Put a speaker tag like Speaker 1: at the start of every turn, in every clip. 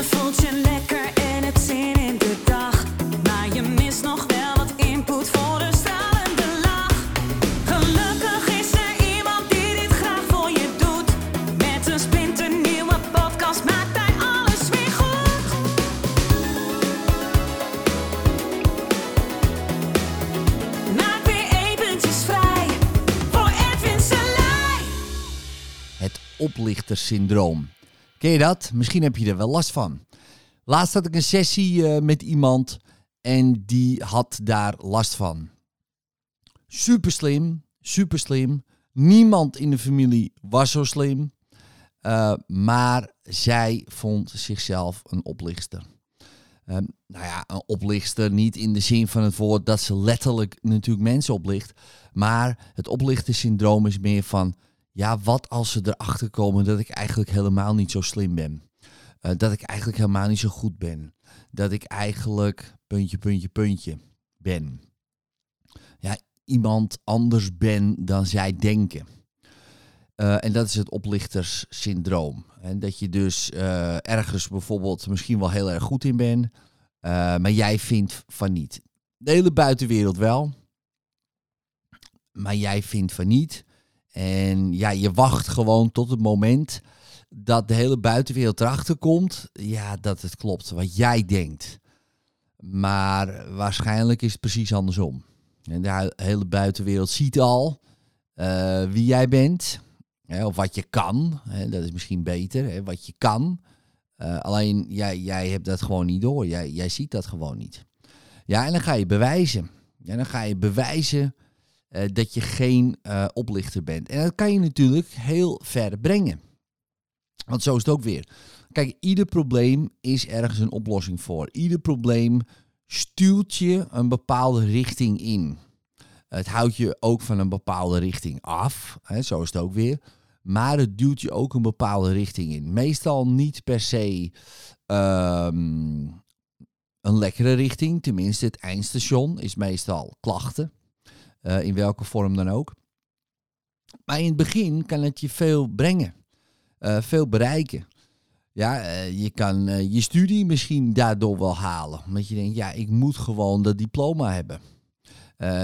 Speaker 1: Je voelt je lekker en het zin in de dag. Maar je mist nog wel wat input voor de stralende lach. Gelukkig is er iemand die dit graag voor je doet. Met een splinternieuwe podcast maakt hij alles weer goed. Maak weer eventjes vrij voor Edwin Selij.
Speaker 2: Het oplichtersyndroom. Ken je dat? Misschien heb je er wel last van. Laatst had ik een sessie eh, met iemand en die had daar last van. Super slim, super slim. Niemand in de familie was zo slim. Eh, maar zij vond zichzelf een oplichter. Ehm, nou ja, een oplichter niet in de zin van het woord dat ze letterlijk natuurlijk mensen oplicht. Maar het oplichtersyndroom is meer van, ja, wat als ze erachter komen dat ik eigenlijk helemaal niet zo slim ben? Eh, dat ik eigenlijk helemaal niet zo goed ben. Dat ik eigenlijk puntje, puntje, puntje ben. Ja, iemand anders ben dan zij denken. Eh, en dat is het oplichterssyndroom. En dat je dus eh, ergens bijvoorbeeld misschien wel heel erg goed in bent, maar jij vindt van niet. De hele buitenwereld wel, maar jij vindt van niet. En ja, je wacht gewoon tot het moment dat de hele buitenwereld erachter komt, ja, dat het klopt wat jij denkt. Maar waarschijnlijk is het precies andersom. En de hele buitenwereld ziet al eh, wie jij bent. Hè, of wat je kan. Hè, dat is misschien beter. Hè, wat je kan. Eh, alleen jij, jij hebt dat gewoon niet door. Jij, jij ziet dat gewoon niet. Ja, en dan ga je bewijzen. Ja, dan ga je bewijzen eh, dat je geen eh, oplichter bent. En dat kan je natuurlijk heel ver brengen. Want zo is het ook weer. Kijk, ieder probleem is ergens een oplossing voor. Ieder probleem stuurt je een bepaalde richting in. Het houdt je ook van een bepaalde richting af. Hè, zo is het ook weer. Maar het duwt je ook een bepaalde richting in. Meestal niet per se ehm, een lekkere richting. Tenminste, het eindstation is meestal klachten. Eh, in welke vorm dan ook. Maar in het begin kan het je veel brengen. eh, veel bereiken. Ja, eh, je kan je studie misschien daardoor wel halen. Omdat je denkt, ja, ik moet gewoon dat diploma hebben.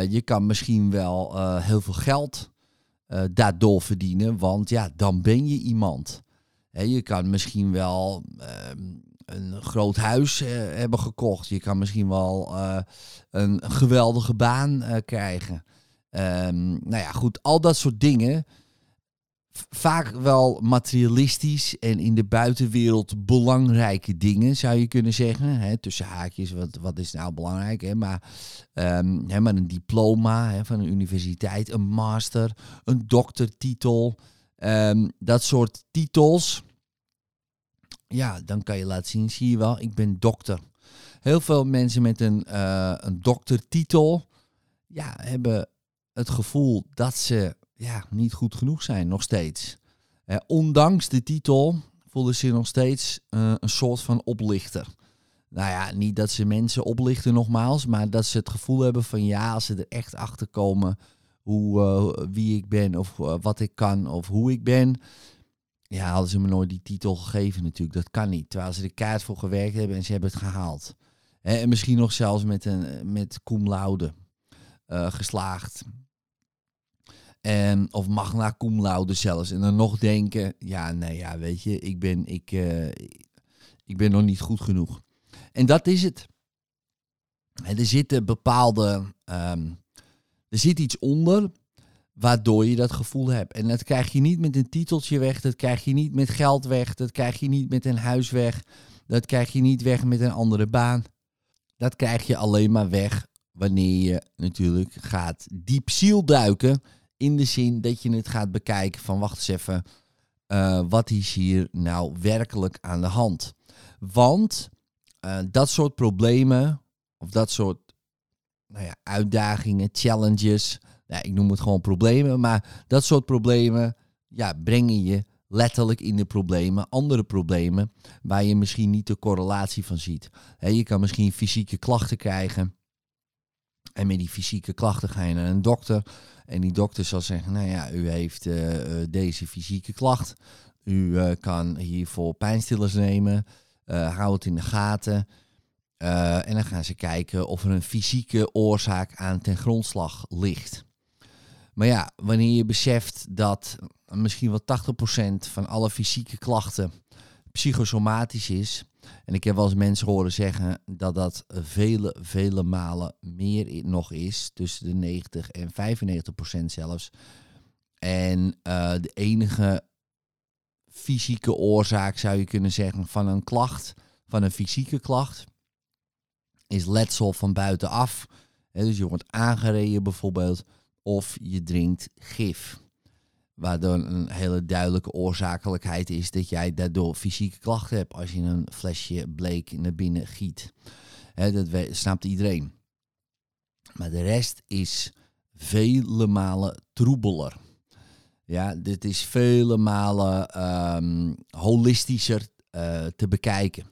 Speaker 2: Je kan misschien wel heel veel geld daardoor verdienen, want ja, dan ben je iemand. Hè, je kan misschien wel ehm, een groot huis eh, hebben gekocht. Je kan misschien wel eh, een geweldige baan eh, krijgen. Ehm, nou ja, goed, al dat soort dingen. Vaak wel materialistisch en in de buitenwereld belangrijke dingen, zou je kunnen zeggen. Hè, tussen haakjes, wat, wat is nou belangrijk? Hè? Maar, ehm, hè, maar een diploma hè, van een universiteit, een master, een doktertitel. ehm, dat soort titels. Ja, dan kan je laten zien, zie je wel, ik ben dokter. Heel veel mensen met een, eh, een doktertitel ja, hebben het gevoel dat ze ja, niet goed genoeg zijn, nog steeds. Eh, ondanks de titel voelen ze nog steeds eh, een soort van oplichter. Nou ja, niet dat ze mensen oplichten nogmaals, maar dat ze het gevoel hebben van ja, als ze er echt achter komen hoe, wie ik ben of wat ik kan of hoe ik ben. Ja, hadden ze me nooit die titel gegeven natuurlijk. Dat kan niet. Terwijl ze er kaart voor gewerkt hebben en ze hebben het gehaald. En misschien nog zelfs met, een, met cum laude eh, geslaagd. En, of magna cum laude zelfs. En dan nog denken, ja, nee, ja, weet je, ik ben, ik, eh, ik ben nog niet goed genoeg. En dat is het. Er zitten bepaalde, ehm, er zit iets onder waardoor je dat gevoel hebt. En dat krijg je niet met een titeltje weg, dat krijg je niet met geld weg, dat krijg je niet met een huis weg, dat krijg je niet weg met een andere baan. Dat krijg je alleen maar weg wanneer je natuurlijk gaat diep zielduiken. In de zin dat je het gaat bekijken van wacht eens even, eh, wat is hier nou werkelijk aan de hand? Want eh, dat soort problemen, of dat soort nou ja, uitdagingen, challenges, ja, ik noem het gewoon problemen, maar dat soort problemen ja, brengen je letterlijk in de problemen, andere problemen, waar je misschien niet de correlatie van ziet. Je kan misschien fysieke klachten krijgen. En met die fysieke klachten ga je naar een dokter. En die dokter zal zeggen, nou ja, u heeft eh, eh, deze fysieke klacht. U eh, kan hiervoor pijnstillers nemen. Uh, hou het in de gaten. En dan gaan ze kijken of er een fysieke oorzaak aan ten grondslag ligt. Maar ja, wanneer je beseft dat misschien wel 80% van alle fysieke klachten psychosomatisch is. En ik heb wel eens mensen horen zeggen dat dat vele, vele malen meer nog is. Tussen de 90 en 95% zelfs. En uh, de enige fysieke oorzaak zou je kunnen zeggen van een klacht, van een fysieke klacht, is letsel van buitenaf. dus je wordt aangereden bijvoorbeeld, of je drinkt gif. Waardoor een hele duidelijke oorzakelijkheid is dat jij daardoor fysieke klachten hebt als je een flesje bleek naar binnen giet. dat snapt iedereen. Maar de rest is vele malen troebeler. Ja, dit is vele malen um, holistischer uh, te bekijken.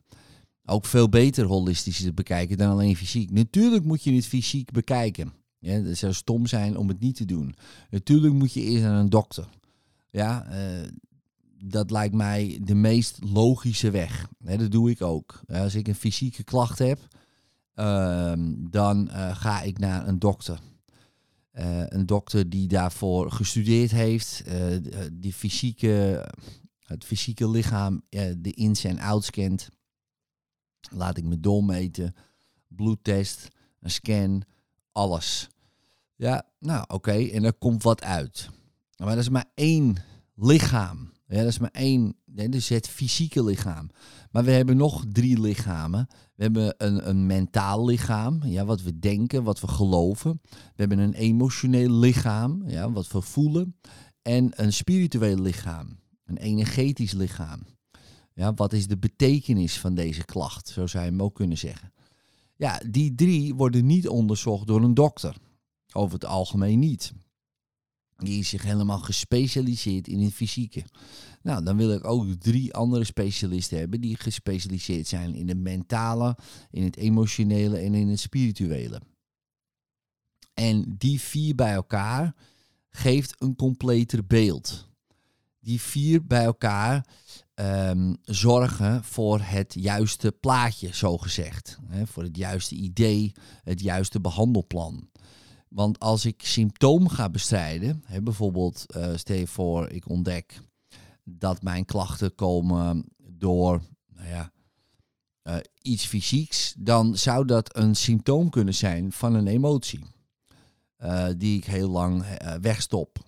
Speaker 2: Ook veel beter holistischer te bekijken dan alleen fysiek. Natuurlijk moet je het fysiek bekijken. Ja, het zou stom zijn om het niet te doen. Natuurlijk moet je eerst naar een dokter. Ja, uh, dat lijkt mij de meest logische weg. dat doe ik ook. Als ik een fysieke klacht heb, uh, dan uh, ga ik naar een dokter. Uh, een dokter die daarvoor gestudeerd heeft, die fysieke, het fysieke lichaam, de ins en outs kent. Laat ik me doormeten, bloedtest, een scan, alles. Ja, nou oké, en er komt wat uit. Maar dat is maar één lichaam. Ja, dat is maar één, dus het fysieke lichaam. Maar we hebben nog drie lichamen. We hebben een, een mentaal lichaam, ja, wat we denken, wat we geloven. We hebben een emotioneel lichaam, ja, wat we voelen. En een spiritueel lichaam, een energetisch lichaam. Ja, wat is de betekenis van deze klacht? Zo zou je hem ook kunnen zeggen. Ja, die drie worden niet onderzocht door een dokter. Over het algemeen niet. Die is zich helemaal gespecialiseerd in het fysieke. Nou, dan wil ik ook drie andere specialisten hebben die gespecialiseerd zijn in het mentale, in het emotionele en in het spirituele. En die vier bij elkaar geeft een completer beeld. Die vier bij elkaar um, zorgen voor het juiste plaatje, zo gezegd. Voor het juiste idee, het juiste behandelplan. Want als ik symptoom ga bestrijden, hè, bijvoorbeeld uh, stel je voor ik ontdek dat mijn klachten komen door nou ja, uh, iets fysieks, dan zou dat een symptoom kunnen zijn van een emotie. Uh, die ik heel lang wegstop,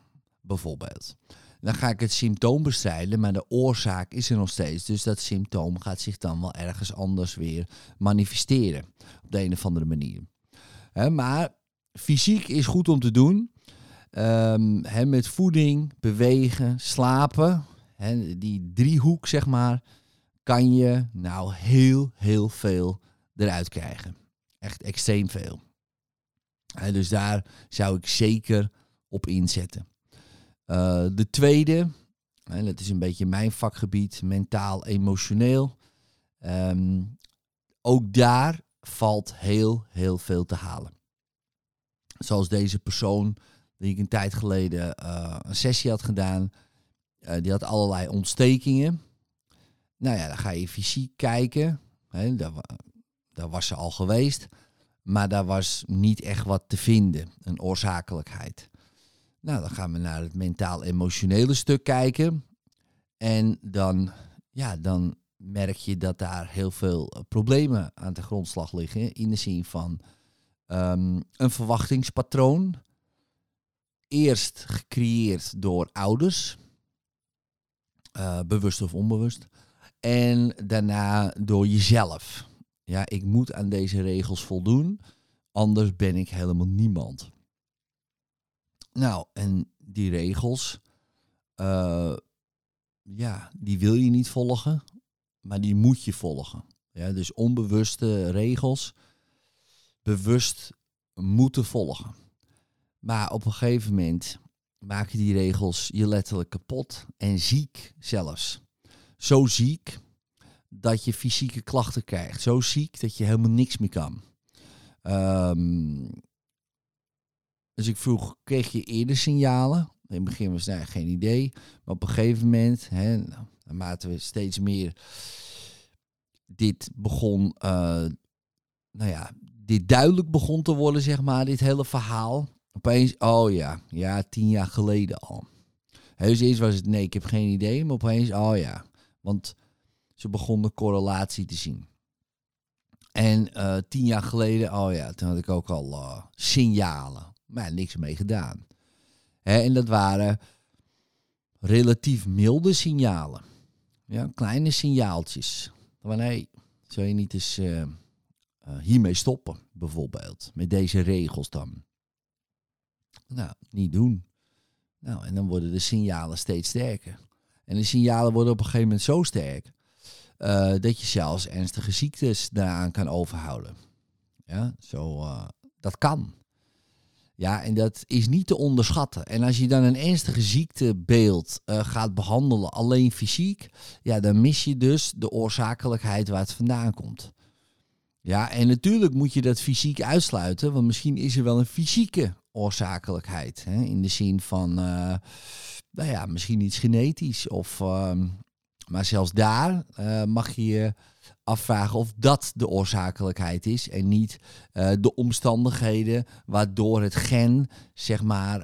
Speaker 2: bijvoorbeeld. Dan ga ik het symptoom bestrijden, maar de oorzaak is er nog steeds. Dus dat symptoom gaat zich dan wel ergens anders weer manifesteren. Op de een of andere manier. Maar fysiek is goed om te doen. Um, met voeding, bewegen, slapen. die driehoek, zeg maar, kan je nou heel, heel veel eruit krijgen. Echt extreem veel. dus daar zou ik zeker op inzetten. Uh, de tweede, dat is een beetje mijn vakgebied, mentaal, emotioneel. Um, ook daar valt heel, heel veel te halen. Zoals deze persoon die ik een tijd geleden uh, een sessie had gedaan. Uh, die had allerlei ontstekingen. Nou ja, dan ga je fysiek kijken. Hè, daar, was ze al geweest. Maar daar was niet echt wat te vinden. Een oorzakelijkheid. Nou, dan gaan we naar het mentaal-emotionele stuk kijken. En dan, ja, dan merk je dat daar heel veel problemen aan de grondslag liggen. In de zin van um, een verwachtingspatroon. Eerst gecreëerd door ouders, uh, bewust of onbewust. En daarna door jezelf. Ja, ik moet aan deze regels voldoen, anders ben ik helemaal niemand. Nou, en die regels, uh, ja, die wil je niet volgen, maar die moet je volgen. Ja, dus onbewuste regels bewust moeten volgen. Maar op een gegeven moment maken die regels je letterlijk kapot en ziek zelfs. Zo ziek dat je fysieke klachten krijgt. Zo ziek dat je helemaal niks meer kan. Um, dus ik vroeg, kreeg je eerder signalen? In het begin was daar geen idee. Maar op een gegeven moment, hè, naarmate we steeds meer dit begon, uh, nou ja, dit duidelijk begon te worden, zeg maar, dit hele verhaal. Opeens, oh ja, ja, tien jaar geleden al. Dus eerst was het, nee, ik heb geen idee, maar opeens, oh ja. Want ze begonnen correlatie te zien. En uh, tien jaar geleden, oh ja, toen had ik ook al uh, signalen. Maar niks mee gedaan. Hè, en dat waren relatief milde signalen. Ja, kleine signaaltjes. Van hé, zou je niet eens uh, hiermee stoppen, bijvoorbeeld? Met deze regels dan. Nou, niet doen. Nou, en dan worden de signalen steeds sterker. En de signalen worden op een gegeven moment zo sterk uh, dat je zelfs ernstige ziektes daaraan kan overhouden. Ja, zo, uh, dat kan. Ja, en dat is niet te onderschatten. En als je dan een ernstige ziektebeeld uh, gaat behandelen alleen fysiek, ja, dan mis je dus de oorzakelijkheid waar het vandaan komt. Ja, en natuurlijk moet je dat fysiek uitsluiten, want misschien is er wel een fysieke oorzakelijkheid. Hè, in de zin van, uh, nou ja, misschien iets genetisch. Of, uh, maar zelfs daar uh, mag je je afvragen of dat de oorzakelijkheid is en niet uh, de omstandigheden waardoor het gen zeg maar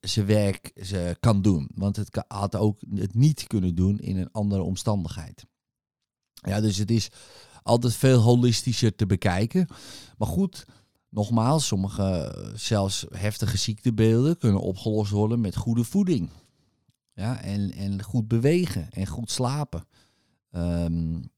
Speaker 2: zijn werk ze kan doen. Want het had ook het niet kunnen doen in een andere omstandigheid. Ja, dus het is altijd veel holistischer te bekijken. Maar goed, nogmaals, sommige zelfs heftige ziektebeelden kunnen opgelost worden met goede voeding. Ja, en, en goed bewegen en goed slapen. Um,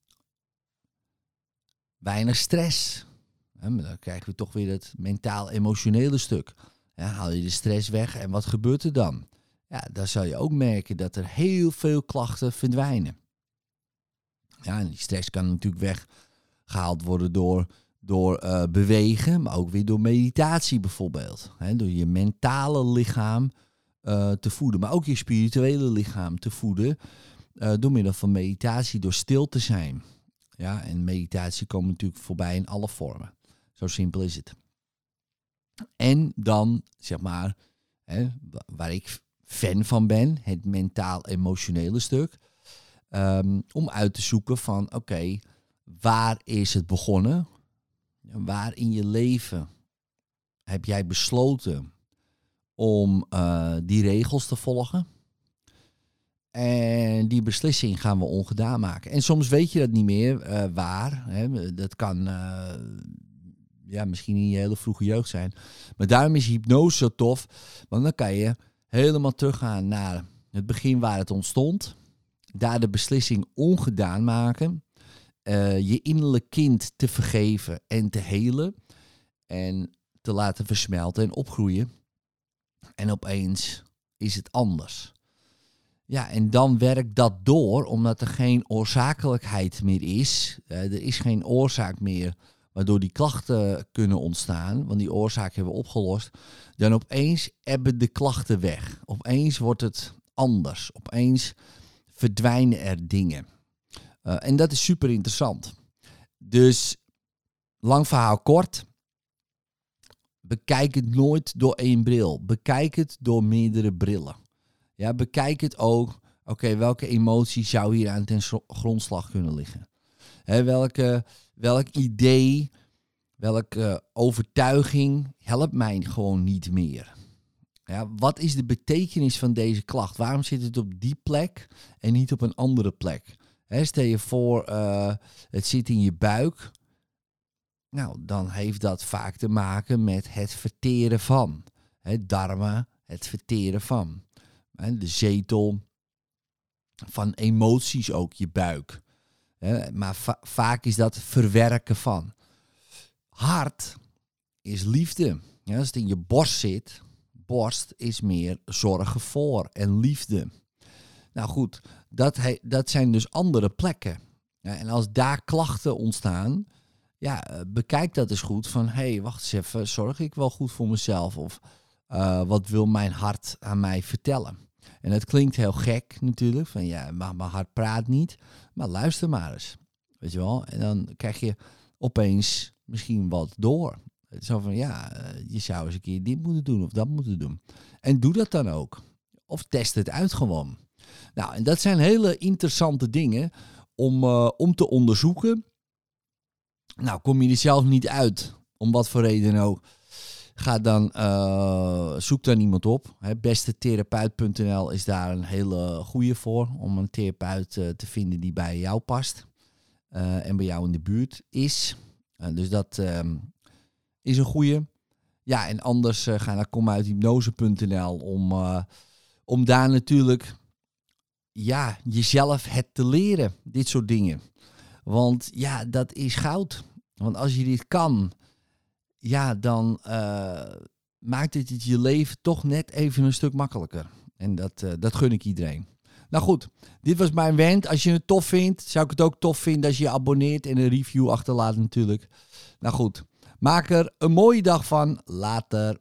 Speaker 2: weinig stress. Dan krijgen we toch weer het mentaal-emotionele stuk. Ja, haal je de stress weg en wat gebeurt er dan? Ja, dan zal je ook merken dat er heel veel klachten verdwijnen. Ja, die stress kan natuurlijk weggehaald worden door, door uh, bewegen, maar ook weer door meditatie bijvoorbeeld. Door je mentale lichaam uh, te voeden, maar ook je spirituele lichaam te voeden uh, door middel van meditatie, door stil te zijn. Ja, en meditatie komt natuurlijk voorbij in alle vormen. Zo simpel is het. En dan, zeg maar, hè, waar ik fan van ben, het mentaal-emotionele stuk. Um, om uit te zoeken van, oké, waar is het begonnen? Waar in je leven heb jij besloten om uh, die regels te volgen? En die beslissing gaan we ongedaan maken. En soms weet je dat niet meer uh, waar. Hè. Dat kan uh, ja, misschien in je hele vroege jeugd zijn. Maar daarom is hypnose zo tof. Want dan kan je helemaal teruggaan naar het begin waar het ontstond. Daar de beslissing ongedaan maken. Uh, je innerlijk kind te vergeven en te helen. En te laten versmelten en opgroeien. En opeens is het anders. Ja, en dan werkt dat door, omdat er geen oorzakelijkheid meer is. Uh, er is geen oorzaak meer waardoor die klachten kunnen ontstaan, want die oorzaak hebben we opgelost. Dan opeens ebben de klachten weg. Opeens wordt het anders. Opeens verdwijnen er dingen. Uh, en dat is super interessant. Dus, lang verhaal kort. Bekijk het nooit door één bril. Bekijk het door meerdere brillen. Ja, bekijk het ook. Oké, welke emotie zou hier aan ten grondslag kunnen liggen? Welke, welk idee, welke overtuiging helpt mij gewoon niet meer? Ja, wat is de betekenis van deze klacht? Waarom zit het op die plek en niet op een andere plek? Stel je voor, uh, het zit in je buik. Nou, dan heeft dat vaak te maken met het verteren van. Hè, darmen, het verteren van de zetel van emoties ook, je buik. Maar va vaak is dat verwerken van. Hart is liefde. als het in je borst zit, borst is meer zorgen voor en liefde. Nou goed, dat, dat zijn dus andere plekken. en als daar klachten ontstaan, ja, eh, bekijk dat eens goed van, hé, hey, wacht eens even, zorg ik wel goed voor mezelf? Of uh, wat wil mijn hart aan mij vertellen? En het klinkt heel gek natuurlijk, van ja, maar mijn hart praat niet. Maar luister maar eens, weet je wel. En dan krijg je opeens misschien wat door. Zo van, ja, eh, je zou eens een keer dit moeten doen of dat moeten doen. En doe dat dan ook. Of test het uit gewoon. Nou, en dat zijn hele interessante dingen om, uh, om te onderzoeken. Nou, kom je er zelf niet uit, om wat voor reden ook. Ga dan, eh, zoek dan iemand op. Bestetherapeut.nl is daar een hele goede voor. Om een therapeut eh, te vinden die bij jou past. eh, en bij jou in de buurt is. Eh, dus dat ehm, is een goede. Ja, en anders eh, ga naar komuithypnose.nl om, eh, om daar natuurlijk ja, jezelf het te leren. Dit soort dingen. Want ja, dat is goud. Want als je dit kan, ja, dan eh, maakt het je leven toch net even een stuk makkelijker. En dat, dat gun ik iedereen. Nou goed, dit was mijn wend. Als je het tof vindt, zou ik het ook tof vinden als je je abonneert en een review achterlaat natuurlijk. Nou goed, maak er een mooie dag van. Later.